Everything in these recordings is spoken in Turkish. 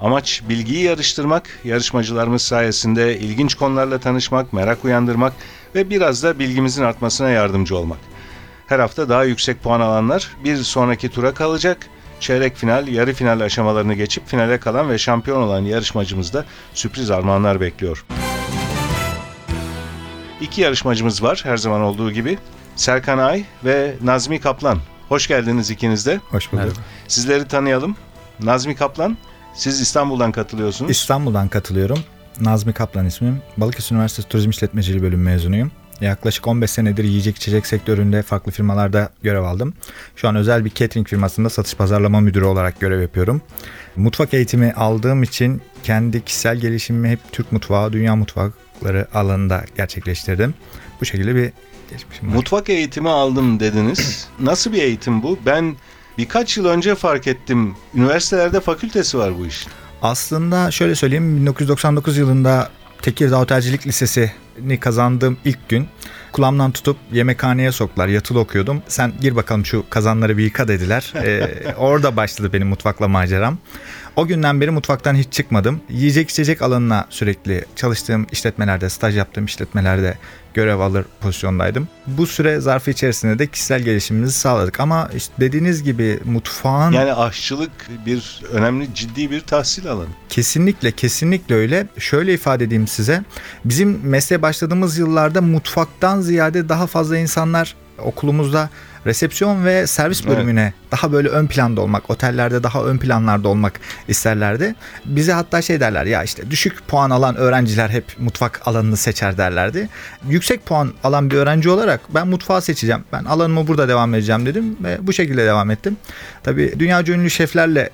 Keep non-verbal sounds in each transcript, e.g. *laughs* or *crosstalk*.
Amaç bilgiyi yarıştırmak, yarışmacılarımız sayesinde ilginç konularla tanışmak, merak uyandırmak ve biraz da bilgimizin artmasına yardımcı olmak. Her hafta daha yüksek puan alanlar bir sonraki tura kalacak. Çeyrek final, yarı final aşamalarını geçip finale kalan ve şampiyon olan yarışmacımızda sürpriz armağanlar bekliyor. İki yarışmacımız var her zaman olduğu gibi. Serkan Ay ve Nazmi Kaplan. Hoş geldiniz ikiniz de. Hoş bulduk. Sizleri tanıyalım. Nazmi Kaplan, siz İstanbul'dan katılıyorsunuz. İstanbul'dan katılıyorum. Nazmi Kaplan ismim. Balıkesir Üniversitesi Turizm İşletmeciliği bölümü mezunuyum. Yaklaşık 15 senedir yiyecek içecek sektöründe farklı firmalarda görev aldım. Şu an özel bir catering firmasında satış pazarlama müdürü olarak görev yapıyorum. Mutfak eğitimi aldığım için kendi kişisel gelişimimi hep Türk mutfağı, dünya mutfakları alanında gerçekleştirdim. Bu şekilde bir geçmişim var. Mutfak eğitimi aldım dediniz. Nasıl bir eğitim bu? Ben birkaç yıl önce fark ettim. Üniversitelerde fakültesi var bu işin. Aslında şöyle söyleyeyim 1999 yılında Tekirdağ Otelcilik Lisesi'ni kazandığım ilk gün kulağımdan tutup yemekhaneye soktular. Yatılı okuyordum. Sen gir bakalım şu kazanları bir yıka dediler. *laughs* Ee, orada başladı benim mutfakla maceram. O günden beri mutfaktan hiç çıkmadım. Yiyecek içecek alanına sürekli çalıştığım işletmelerde, staj yaptığım işletmelerde görev alır pozisyondaydım. Bu süre zarfı içerisinde de kişisel gelişimimizi sağladık. Ama işte dediğiniz gibi mutfağın... Yani aşçılık bir önemli ciddi bir tahsil alanı. Kesinlikle kesinlikle öyle. Şöyle ifade edeyim size. Bizim mesleğe başladığımız yıllarda mutfaktan ziyade daha fazla insanlar okulumuzda resepsiyon ve servis Evet. bölümüne daha böyle ön planda olmak, otellerde daha ön planlarda olmak isterlerdi. Bize hatta şey derler ya işte düşük puan alan öğrenciler hep mutfak alanını seçer derlerdi. Yüksek puan alan bir öğrenci olarak ben mutfağı seçeceğim. Ben alanımı burada devam edeceğim dedim ve bu şekilde devam ettim. Tabii dünyaca ünlü şeflerle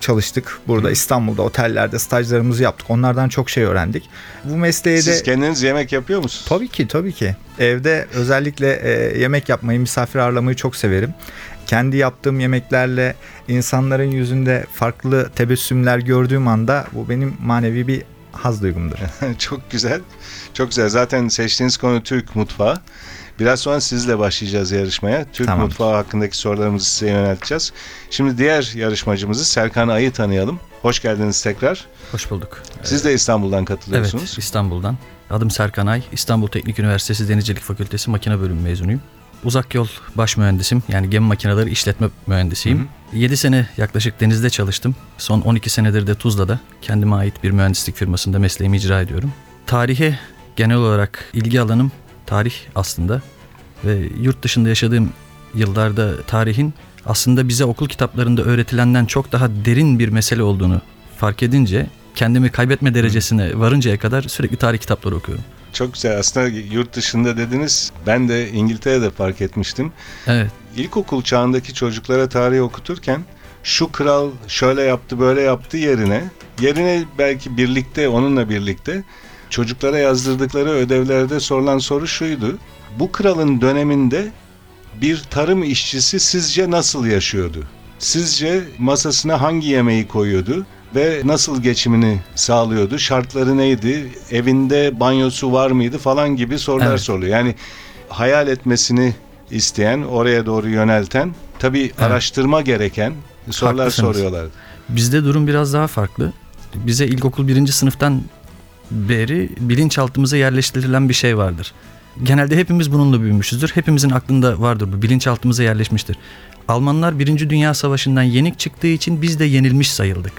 çalıştık burada İstanbul'da otellerde stajlarımızı yaptık. Onlardan çok şey öğrendik. Bu mesleğe de Siz kendiniz yemek yapıyor musunuz? Tabii ki tabii ki. Evde özellikle e, yemek yapmayı, misafir ağırlamayı çok severim. Kendi yaptığım yemeklerle insanların yüzünde farklı tebessümler gördüğüm anda bu benim manevi bir haz duygumdur. *laughs* çok güzel. Çok güzel. Zaten seçtiğiniz konu Türk mutfağı. Biraz sonra sizle başlayacağız yarışmaya. Türk Tamam. mutfağı hakkındaki sorularımızı size yönelteceğiz. Şimdi diğer yarışmacımızı Serkan Ay'ı tanıyalım. Hoş geldiniz tekrar. Hoş bulduk. Siz de İstanbul'dan Evet, katılıyorsunuz. İstanbul'dan. Adım Serkan Ay. İstanbul Teknik Üniversitesi Denizcilik Fakültesi Makine Bölümü mezunuyum. Uzak yol baş mühendisim. Yani gemi makineleri işletme mühendisiyim. 7 sene yaklaşık denizde çalıştım. Son 12 senedir de Tuzla'da kendime ait bir mühendislik firmasında mesleğimi icra ediyorum. Tarihe genel olarak ilgi alanım tarih aslında. Ve yurt dışında yaşadığım yıllarda tarihin aslında bize okul kitaplarında öğretilenden çok daha derin bir mesele olduğunu fark edince kendimi kaybetme derecesine varıncaya kadar sürekli tarih kitapları okuyorum. Çok güzel. Aslında yurt dışında dediniz. Ben de İngiltere'de fark etmiştim. Evet. İlkokul çağındaki çocuklara tarih okuturken şu kral şöyle yaptı böyle yaptı yerine yerine belki birlikte onunla birlikte çocuklara yazdırdıkları ödevlerde sorulan soru şuydu. Bu kralın döneminde bir tarım işçisi sizce nasıl yaşıyordu? Sizce masasına hangi yemeği koyuyordu ve nasıl geçimini sağlıyordu? Şartları neydi? Evinde banyosu var mıydı falan gibi sorular Evet. soruluyor. Yani hayal etmesini isteyen, oraya doğru yönelten, tabii araştırma gereken sorular Haklısınız. soruyorlardı. Bizde durum biraz daha farklı. Bize ilkokul birinci sınıftan beri bilinçaltımıza yerleştirilen bir şey vardır. Genelde hepimiz bununla büyümüşüzdür. Hepimizin aklında vardır bu. Bilinçaltımıza yerleşmiştir. Almanlar Birinci Dünya Savaşı'ndan yenik çıktığı için biz de yenilmiş sayıldık.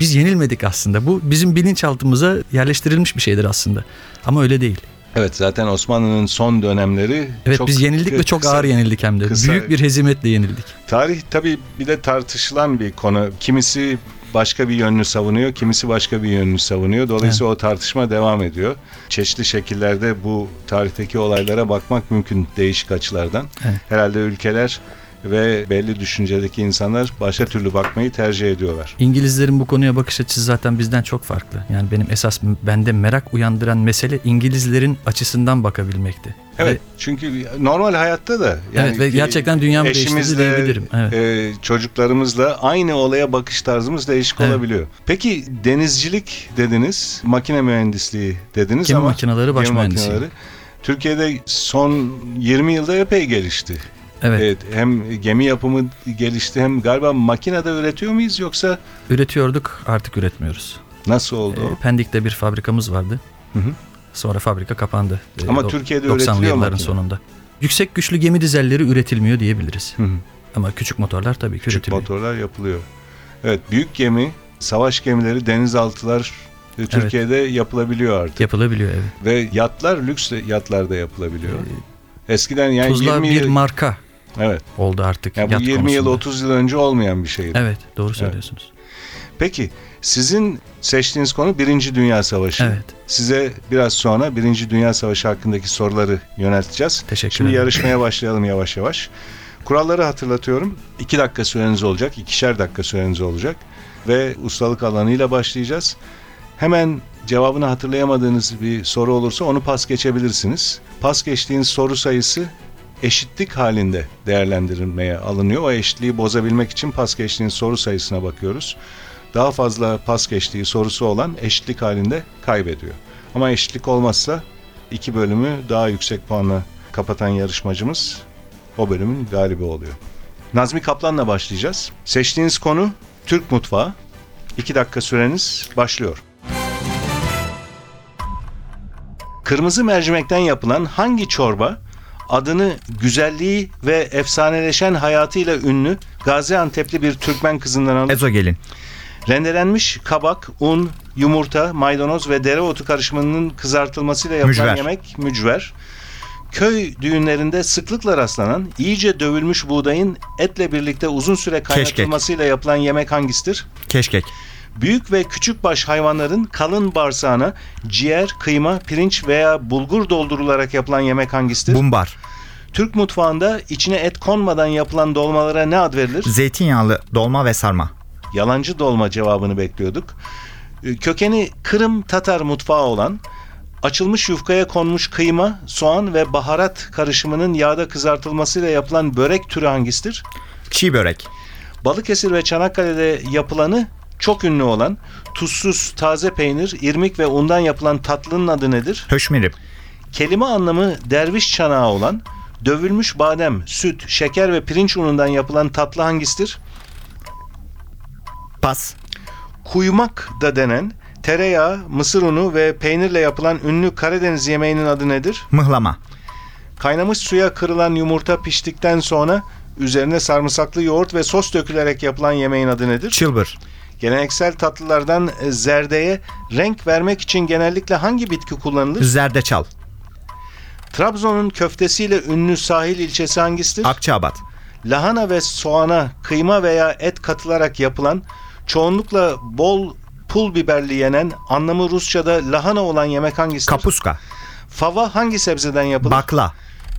Biz yenilmedik aslında. Bu bizim bilinçaltımıza yerleştirilmiş bir şeydir aslında. Ama öyle değil. Evet zaten Osmanlı'nın son dönemleri Evet çok biz yenildik ve çok kısa- ağır yenildik hem de. kısa- Büyük bir hezimetle yenildik. Tarih tabii bir de tartışılan bir konu. Kimisi başka bir yönünü savunuyor, kimisi başka bir yönünü savunuyor. Dolayısıyla o tartışma devam ediyor. Çeşitli şekillerde bu tarihteki olaylara bakmak mümkün değişik açılardan. Evet. Herhalde ülkeler ve belli düşüncedeki insanlar başka türlü bakmayı tercih ediyorlar. İngilizlerin bu konuya bakış açısı zaten bizden çok farklı. Yani benim esas bende merak uyandıran mesele İngilizlerin açısından bakabilmekti. Evet çünkü normal hayatta da Evet ve gerçekten değiştirdi eşimizle, diyebilirim. Evet. e, çocuklarımızla aynı olaya bakış tarzımız değişik Evet. olabiliyor. Peki denizcilik dediniz, makine mühendisliği dediniz Gemi ama makineleri baş gemi makineleri Türkiye'de son 20 yılda epey gelişti. Evet. Evet, hem gemi yapımı gelişti hem galiba makinede üretiyor muyuz yoksa Üretiyorduk artık üretmiyoruz. nasıl oldu? Ee, Pendik'te bir fabrikamız vardı. Hı hı. Sonra fabrika kapandı. Ee, Ama do- Türkiye'de 90'lı üretiliyor yılların makine. sonunda. Yüksek güçlü gemi dizelleri üretilmiyor diyebiliriz. Hı hı. Ama küçük motorlar tabii ki Küçük üretiliyor. motorlar yapılıyor. Evet, büyük gemi, savaş gemileri, denizaltılar e, Türkiye'de yapılabiliyor artık. Yapılabiliyor evet. Ve yatlar lüks yatlar da yapılabiliyor. Eskiden yani Tuzla 20 bir marka evet. oldu artık. Yani bu yat 20 yıl konusunda. 30 yıl önce olmayan bir şeydi. Evet doğru söylüyorsunuz. Peki sizin seçtiğiniz konu Birinci Dünya Savaşı. Evet. Size biraz sonra Birinci Dünya Savaşı hakkındaki soruları yönelteceğiz. Teşekkür Şimdi ederim. yarışmaya başlayalım yavaş yavaş. Kuralları hatırlatıyorum. 2 dakika süreniz olacak, ikişer dakika süreniz olacak ve ustalık alanıyla başlayacağız. Hemen cevabını hatırlayamadığınız bir soru olursa onu pas geçebilirsiniz. Pas geçtiğiniz soru sayısı eşitlik halinde değerlendirilmeye alınıyor. O eşitliği bozabilmek için pas geçtiğiniz soru sayısına bakıyoruz. Daha fazla pas geçtiği sorusu olan eşitlik halinde kaybediyor. Ama eşitlik olmazsa iki bölümü daha yüksek puanla kapatan yarışmacımız o bölümün galibi oluyor. Nazmi Kaplan'la başlayacağız. Seçtiğiniz konu Türk mutfağı. İki dakika süreniz başlıyor. Kırmızı mercimekten yapılan hangi çorba adını güzelliği ve efsaneleşen hayatıyla ünlü Gaziantep'li bir Türkmen kızından alır? Ezogelin. Rendelenmiş kabak, un, yumurta, maydanoz ve dereotu karışımının kızartılmasıyla yapılan Mücver. yemek mücver. Köy düğünlerinde sıklıkla rastlanan iyice dövülmüş buğdayın etle birlikte uzun süre kaynatılmasıyla yapılan yemek hangisidir? Keşkek. Büyük ve küçük baş hayvanların kalın bağırsağına ciğer, kıyma, pirinç veya bulgur doldurularak yapılan yemek hangisidir? Bumbar. Türk mutfağında içine et konmadan yapılan dolmalara ne ad verilir? Zeytinyağlı dolma ve sarma. yalancı dolma cevabını bekliyorduk. Ee, Kökeni Kırım Tatar mutfağı olan açılmış yufkaya konmuş kıyma, soğan ve baharat karışımının yağda kızartılmasıyla yapılan börek türü hangisidir? Çiğ börek. Balıkesir ve Çanakkale'de yapılanı çok ünlü olan tuzsuz taze peynir, irmik ve undan yapılan tatlının adı nedir? Höşmeri. Kelime anlamı derviş çanağı olan dövülmüş badem, süt, şeker ve pirinç unundan yapılan tatlı hangisidir? Pas. Kuymak da denen tereyağı, mısır unu ve peynirle yapılan ünlü Karadeniz yemeğinin adı nedir? Mıhlama. Kaynamış suya kırılan yumurta piştikten sonra üzerine sarımsaklı yoğurt ve sos dökülerek yapılan yemeğin adı nedir? Çılbır. Geleneksel tatlılardan e, zerdeye renk vermek için genellikle hangi bitki kullanılır? Zerdeçal. Trabzon'un köftesiyle ünlü sahil ilçesi hangisidir? Akçaabat. Lahana ve soğana kıyma veya et katılarak yapılan, çoğunlukla bol pul biberli yenen, anlamı Rusça'da lahana olan yemek hangisidir? Kapuska. Fava hangi sebzeden yapılır? Bakla.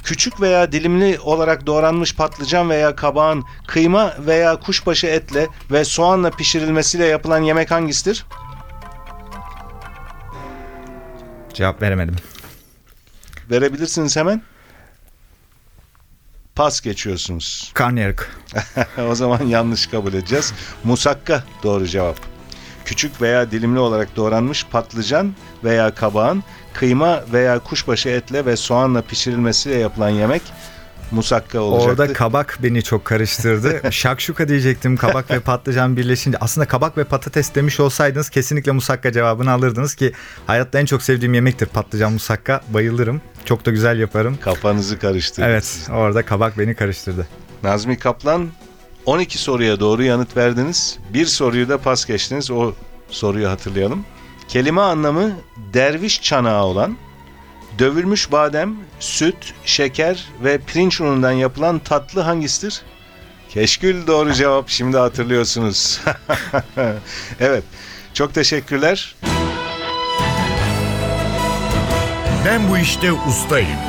Küçük veya dilimli olarak doğranmış patlıcan veya kabağın kıyma veya kuşbaşı etle ve soğanla pişirilmesiyle yapılan yemek hangisidir? Cevap veremedim. Verebilirsiniz hemen. Pas geçiyorsunuz. Karnıyarık. *laughs* o zaman yanlış kabul edeceğiz. Musakka doğru cevap. Küçük veya dilimli olarak doğranmış patlıcan veya kabağın kıyma veya kuşbaşı etle ve soğanla pişirilmesiyle yapılan yemek musakka olacaktı. Orada kabak beni çok karıştırdı. *laughs* Şakşuka diyecektim kabak ve patlıcan birleşince. Aslında kabak ve patates demiş olsaydınız kesinlikle musakka cevabını alırdınız ki hayatta en çok sevdiğim yemektir patlıcan musakka. Bayılırım. Çok da güzel yaparım. Kafanızı karıştırdı. Evet orada kabak beni karıştırdı. Nazmi Kaplan 12 soruya doğru yanıt verdiniz. Bir soruyu da pas geçtiniz. O soruyu hatırlayalım. Kelime anlamı derviş çanağı olan dövülmüş badem, süt, şeker ve pirinç unundan yapılan tatlı hangisidir? Keşkül doğru cevap. Şimdi hatırlıyorsunuz. *laughs* evet. Çok teşekkürler. Ben bu işte ustayım.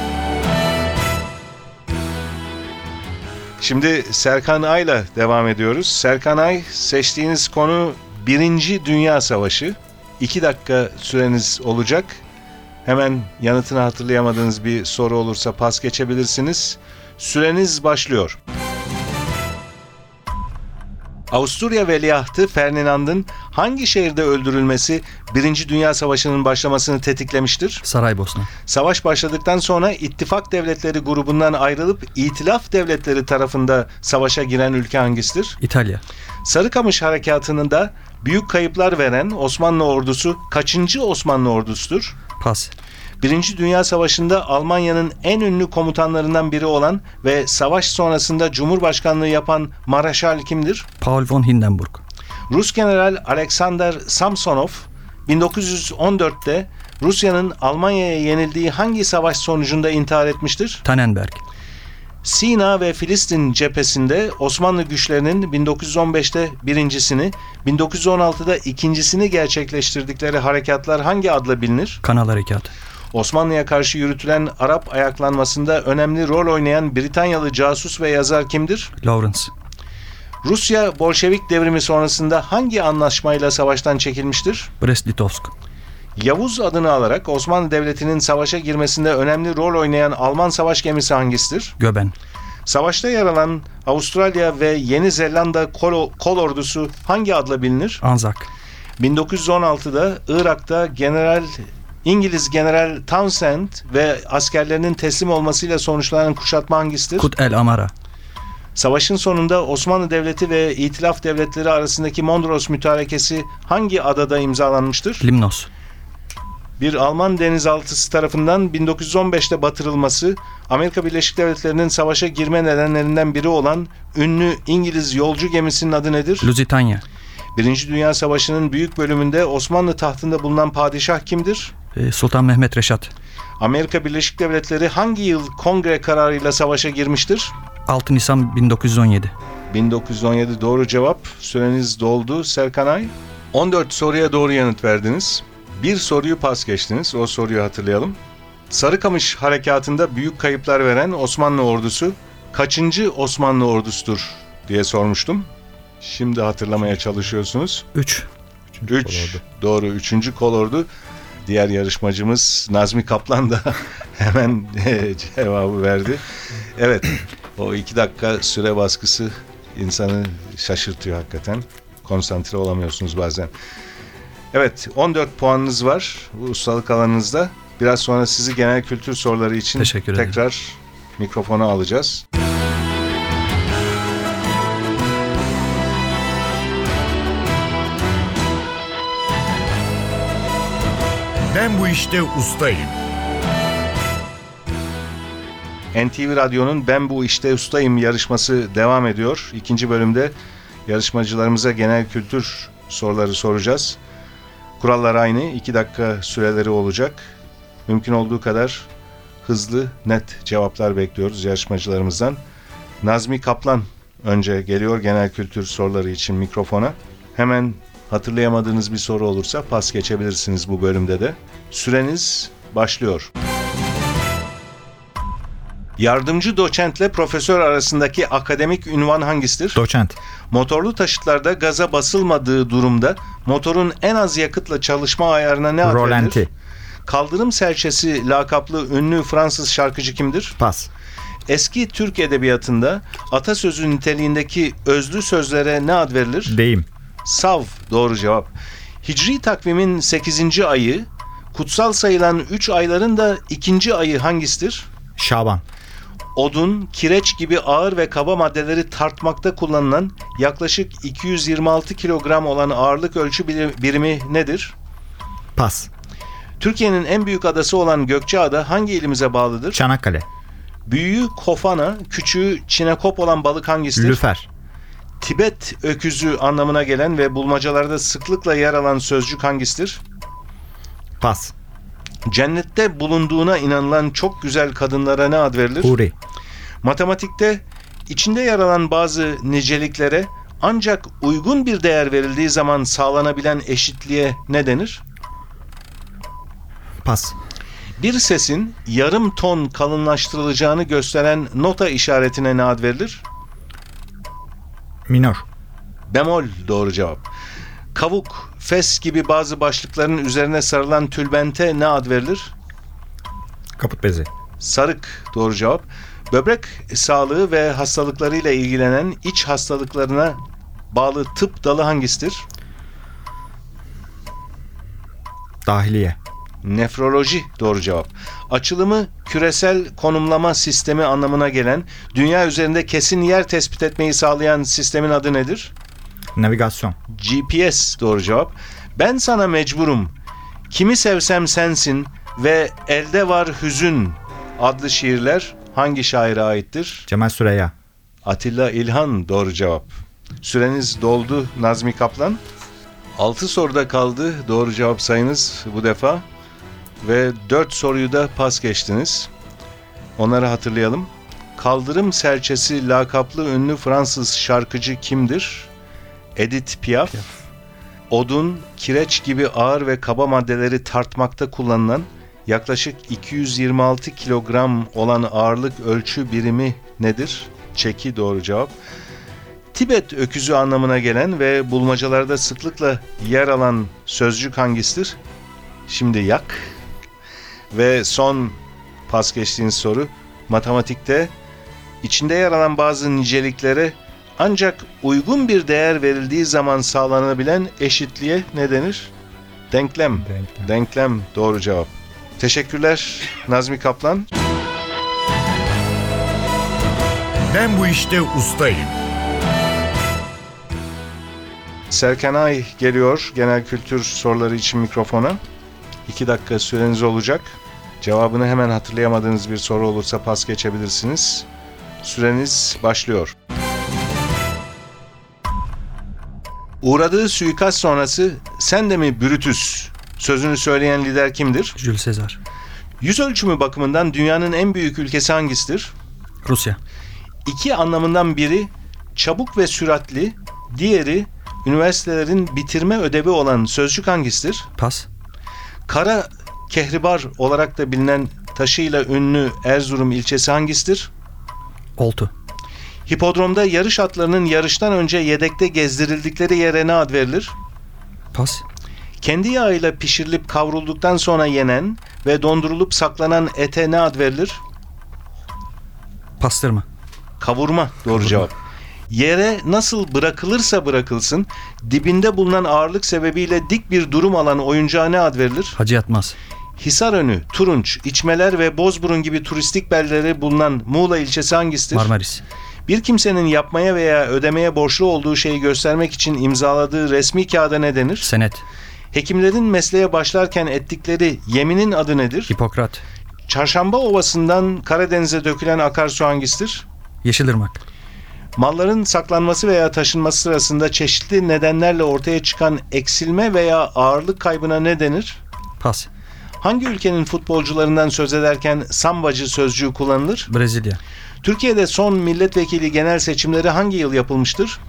Şimdi Serkan Ay'la devam ediyoruz. Serkan Ay seçtiğiniz konu Birinci Dünya Savaşı. İki dakika süreniz olacak. Hemen yanıtını hatırlayamadığınız bir soru olursa pas geçebilirsiniz. Süreniz başlıyor. Avusturya veliahtı Ferdinand'ın hangi şehirde öldürülmesi Birinci Dünya Savaşı'nın başlamasını tetiklemiştir? Saraybosna. Savaş başladıktan sonra ittifak devletleri grubundan ayrılıp itilaf devletleri tarafında savaşa giren ülke hangisidir? İtalya. Sarıkamış Harekatı'nın da büyük kayıplar veren Osmanlı ordusu kaçıncı Osmanlı ordusudur? Pas. Birinci Dünya Savaşı'nda Almanya'nın en ünlü komutanlarından biri olan ve savaş sonrasında Cumhurbaşkanlığı yapan Maraşal kimdir? Paul von Hindenburg. Rus General Alexander Samsonov 1914'te Rusya'nın Almanya'ya yenildiği hangi savaş sonucunda intihar etmiştir? Tannenberg. Sina ve Filistin cephesinde Osmanlı güçlerinin 1915'te birincisini, 1916'da ikincisini gerçekleştirdikleri harekatlar hangi adla bilinir? Kanal Harekatı. Osmanlı'ya karşı yürütülen Arap ayaklanmasında önemli rol oynayan Britanyalı casus ve yazar kimdir? Lawrence. Rusya Bolşevik devrimi sonrasında hangi anlaşmayla savaştan çekilmiştir? Brest-Litovsk. Yavuz adını alarak Osmanlı Devleti'nin savaşa girmesinde önemli rol oynayan Alman savaş gemisi hangisidir? Göben. Savaşta yer alan Avustralya ve Yeni Zelanda kol, kol ordusu hangi adla bilinir? Anzak. 1916'da Irak'ta General İngiliz General Townsend ve askerlerinin teslim olmasıyla sonuçlanan kuşatma hangisidir? Kut el Amara. Savaşın sonunda Osmanlı Devleti ve İtilaf Devletleri arasındaki Mondros Mütarekesi hangi adada imzalanmıştır? Limnos. Bir Alman denizaltısı tarafından 1915'te batırılması, Amerika Birleşik Devletleri'nin savaşa girme nedenlerinden biri olan ünlü İngiliz yolcu gemisinin adı nedir? Lusitania. Birinci Dünya Savaşı'nın büyük bölümünde Osmanlı tahtında bulunan padişah kimdir? E, Sultan Mehmet Reşat. Amerika Birleşik Devletleri hangi yıl kongre kararıyla savaşa girmiştir? 6 Nisan 1917. 1917 doğru cevap. Süreniz doldu Serkan Ay. 14 soruya doğru yanıt verdiniz. Bir soruyu pas geçtiniz. O soruyu hatırlayalım. Sarıkamış harekatında büyük kayıplar veren Osmanlı ordusu kaçıncı Osmanlı ordusudur diye sormuştum. Şimdi hatırlamaya çalışıyorsunuz. 3. 3 doğru 3. kolordu. Diğer yarışmacımız Nazmi Kaplan da *laughs* hemen e, cevabı verdi. Evet o iki dakika süre baskısı insanı şaşırtıyor hakikaten. Konsantre olamıyorsunuz bazen. Evet 14 puanınız var bu ustalık alanınızda. Biraz sonra sizi genel kültür soruları için tekrar mikrofona alacağız. Ben bu işte ustayım. NTV Radyo'nun Ben Bu İşte Ustayım yarışması devam ediyor. İkinci bölümde yarışmacılarımıza genel kültür soruları soracağız. Kurallar aynı. 2 dakika süreleri olacak. Mümkün olduğu kadar hızlı, net cevaplar bekliyoruz yarışmacılarımızdan. Nazmi Kaplan önce geliyor genel kültür soruları için mikrofona. Hemen hatırlayamadığınız bir soru olursa pas geçebilirsiniz bu bölümde de. Süreniz başlıyor. Yardımcı doçentle profesör arasındaki akademik ünvan hangisidir? Doçent. Motorlu taşıtlarda gaza basılmadığı durumda motorun en az yakıtla çalışma ayarına ne ad verilir? Rolanti. Kaldırım serçesi lakaplı ünlü Fransız şarkıcı kimdir? Pas. Eski Türk edebiyatında atasözü niteliğindeki özlü sözlere ne ad verilir? Deyim. Sav doğru cevap. Hicri takvimin 8. ayı, kutsal sayılan 3 ayların da ikinci ayı hangisidir? Şaban. Odun, kireç gibi ağır ve kaba maddeleri tartmakta kullanılan yaklaşık 226 kilogram olan ağırlık ölçü bir- birimi nedir? Pas. Türkiye'nin en büyük adası olan Gökçeada hangi ilimize bağlıdır? Çanakkale. Büyüğü kofana, küçüğü çinekop olan balık hangisidir? Lüfer. Tibet öküzü anlamına gelen ve bulmacalarda sıklıkla yer alan sözcük hangisidir? Pas. Cennette bulunduğuna inanılan çok güzel kadınlara ne ad verilir? Huri. Matematikte içinde yer alan bazı niceliklere ancak uygun bir değer verildiği zaman sağlanabilen eşitliğe ne denir? Pas. Bir sesin yarım ton kalınlaştırılacağını gösteren nota işaretine ne ad verilir? Minor. Bemol doğru cevap. Kavuk, fes gibi bazı başlıkların üzerine sarılan tülbente ne ad verilir? Kaput bezi. Sarık doğru cevap. Böbrek sağlığı ve hastalıklarıyla ilgilenen iç hastalıklarına bağlı tıp dalı hangisidir? Dahiliye. Nefroloji doğru cevap. Açılımı küresel konumlama sistemi anlamına gelen, dünya üzerinde kesin yer tespit etmeyi sağlayan sistemin adı nedir? Navigasyon. GPS doğru cevap. Ben sana mecburum. Kimi sevsem sensin ve elde var hüzün adlı şiirler hangi şaire aittir? Cemal Süreya. Atilla İlhan doğru cevap. Süreniz doldu Nazmi Kaplan. 6 soruda kaldı doğru cevap sayınız bu defa. Ve 4 soruyu da pas geçtiniz. Onları hatırlayalım. Kaldırım serçesi lakaplı ünlü Fransız şarkıcı kimdir? Edith Piaf. Odun, kireç gibi ağır ve kaba maddeleri tartmakta kullanılan yaklaşık 226 kilogram olan ağırlık ölçü birimi nedir? Çeki doğru cevap. Tibet öküzü anlamına gelen ve bulmacalarda sıklıkla yer alan sözcük hangisidir? Şimdi yak. Ve son pas geçtiğiniz soru matematikte içinde yer alan bazı niceliklere ancak uygun bir değer verildiği zaman sağlanabilen eşitliğe ne denir? Denklem. Denklem. Denklem doğru cevap. Teşekkürler Nazmi Kaplan. Ben bu işte ustayım. Serkan Ay geliyor genel kültür soruları için mikrofona. İki dakika süreniz olacak. Cevabını hemen hatırlayamadığınız bir soru olursa pas geçebilirsiniz. Süreniz başlıyor. Uğradığı suikast sonrası sen de mi Brutus sözünü söyleyen lider kimdir? Jules Caesar. Yüz ölçümü bakımından dünyanın en büyük ülkesi hangisidir? Rusya. İki anlamından biri çabuk ve süratli, diğeri üniversitelerin bitirme ödevi olan sözcük hangisidir? Pas. Kara kehribar olarak da bilinen taşıyla ünlü Erzurum ilçesi hangisidir? Oltu. Hipodromda yarış atlarının yarıştan önce yedekte gezdirildikleri yere ne ad verilir? Pas. Kendi yağıyla pişirilip kavrulduktan sonra yenen ve dondurulup saklanan ete ne ad verilir? Pastırma. Kavurma doğru cevap. Yere nasıl bırakılırsa bırakılsın dibinde bulunan ağırlık sebebiyle dik bir durum alan oyuncağa ne ad verilir? Hacı Yatmaz. Hisarönü, Turunç, İçmeler ve Bozburun gibi turistik beldeleri bulunan Muğla ilçesi hangisidir? Marmaris. Bir kimsenin yapmaya veya ödemeye borçlu olduğu şeyi göstermek için imzaladığı resmi kağıda ne denir? Senet. Hekimlerin mesleğe başlarken ettikleri yeminin adı nedir? Hipokrat. Çarşamba Ovası'ndan Karadeniz'e dökülen akarsu hangisidir? Yeşilırmak. Malların saklanması veya taşınması sırasında çeşitli nedenlerle ortaya çıkan eksilme veya ağırlık kaybına ne denir? Pas. Hangi ülkenin futbolcularından söz ederken sambacı sözcüğü kullanılır? Brezilya. Türkiye'de son milletvekili genel seçimleri hangi yıl yapılmıştır?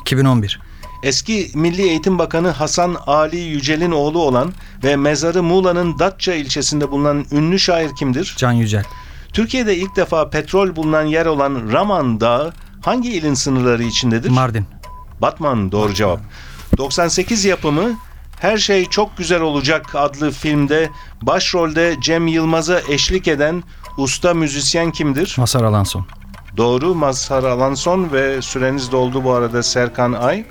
2011. Eski Milli Eğitim Bakanı Hasan Ali Yücel'in oğlu olan ve mezarı Muğla'nın Datça ilçesinde bulunan ünlü şair kimdir? Can Yücel. Türkiye'de ilk defa petrol bulunan yer olan Raman Dağı hangi ilin sınırları içindedir? Mardin. Batman doğru cevap. 98 yapımı Her Şey Çok Güzel Olacak adlı filmde başrolde Cem Yılmaz'a eşlik eden usta müzisyen kimdir? Masar Alanson. Doğru Mazhar Alanson ve süreniz doldu bu arada Serkan Ay.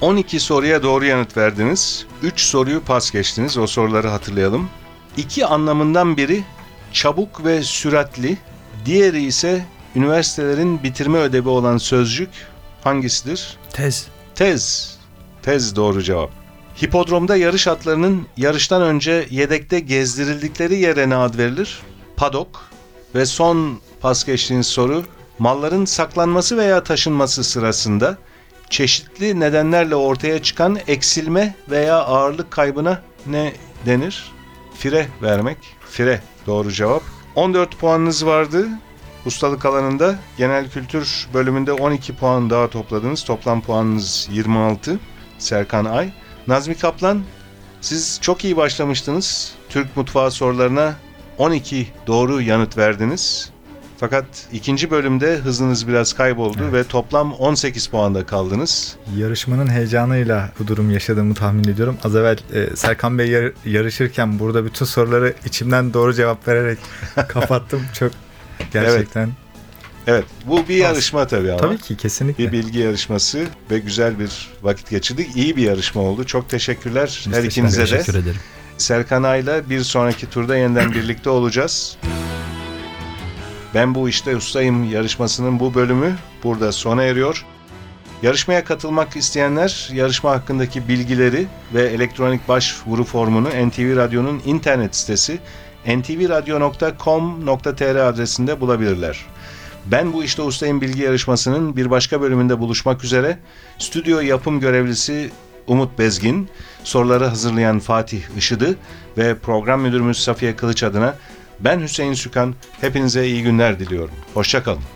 12 soruya doğru yanıt verdiniz. 3 soruyu pas geçtiniz. O soruları hatırlayalım. İki anlamından biri çabuk ve süratli. Diğeri ise üniversitelerin bitirme ödevi olan sözcük hangisidir? Tez. Tez. Tez doğru cevap. Hipodromda yarış atlarının yarıştan önce yedekte gezdirildikleri yere ne ad verilir? Padok. Ve son pas geçtiğiniz soru. Malların saklanması veya taşınması sırasında çeşitli nedenlerle ortaya çıkan eksilme veya ağırlık kaybına ne denir? Fire vermek. Fire doğru cevap. 14 puanınız vardı. Ustalık alanında genel kültür bölümünde 12 puan daha topladınız. Toplam puanınız 26. Serkan Ay. Nazmi Kaplan siz çok iyi başlamıştınız. Türk mutfağı sorularına 12 doğru yanıt verdiniz. Fakat ikinci bölümde hızınız biraz kayboldu Evet. ve toplam 18 puanda kaldınız. Yarışmanın heyecanıyla bu durum yaşadığımı tahmin ediyorum. Az evvel e, Serkan Bey yar- yarışırken burada bütün soruları içimden doğru cevap vererek *laughs* kapattım. Çok gerçekten. Evet, bu bir yarışma tabii ama. Tabii ki kesinlikle. Bir bilgi yarışması ve güzel bir vakit geçirdik. İyi bir yarışma oldu. Çok teşekkürler her teşekkür ikinize de. Teşekkür ederim. Serkan Ay'la bir sonraki turda yeniden birlikte olacağız. Ben bu işte ustayım yarışmasının bu bölümü burada sona eriyor. Yarışmaya katılmak isteyenler yarışma hakkındaki bilgileri ve elektronik başvuru formunu NTV Radyo'nun internet sitesi ntvradio.com.tr adresinde bulabilirler. Ben bu işte ustayım bilgi yarışmasının bir başka bölümünde buluşmak üzere. Stüdyo yapım görevlisi Umut Bezgin, soruları hazırlayan Fatih Işıdı ve program müdürümüz Safiye Kılıç adına ben Hüseyin Sükan. Hepinize iyi günler diliyorum. Hoşçakalın.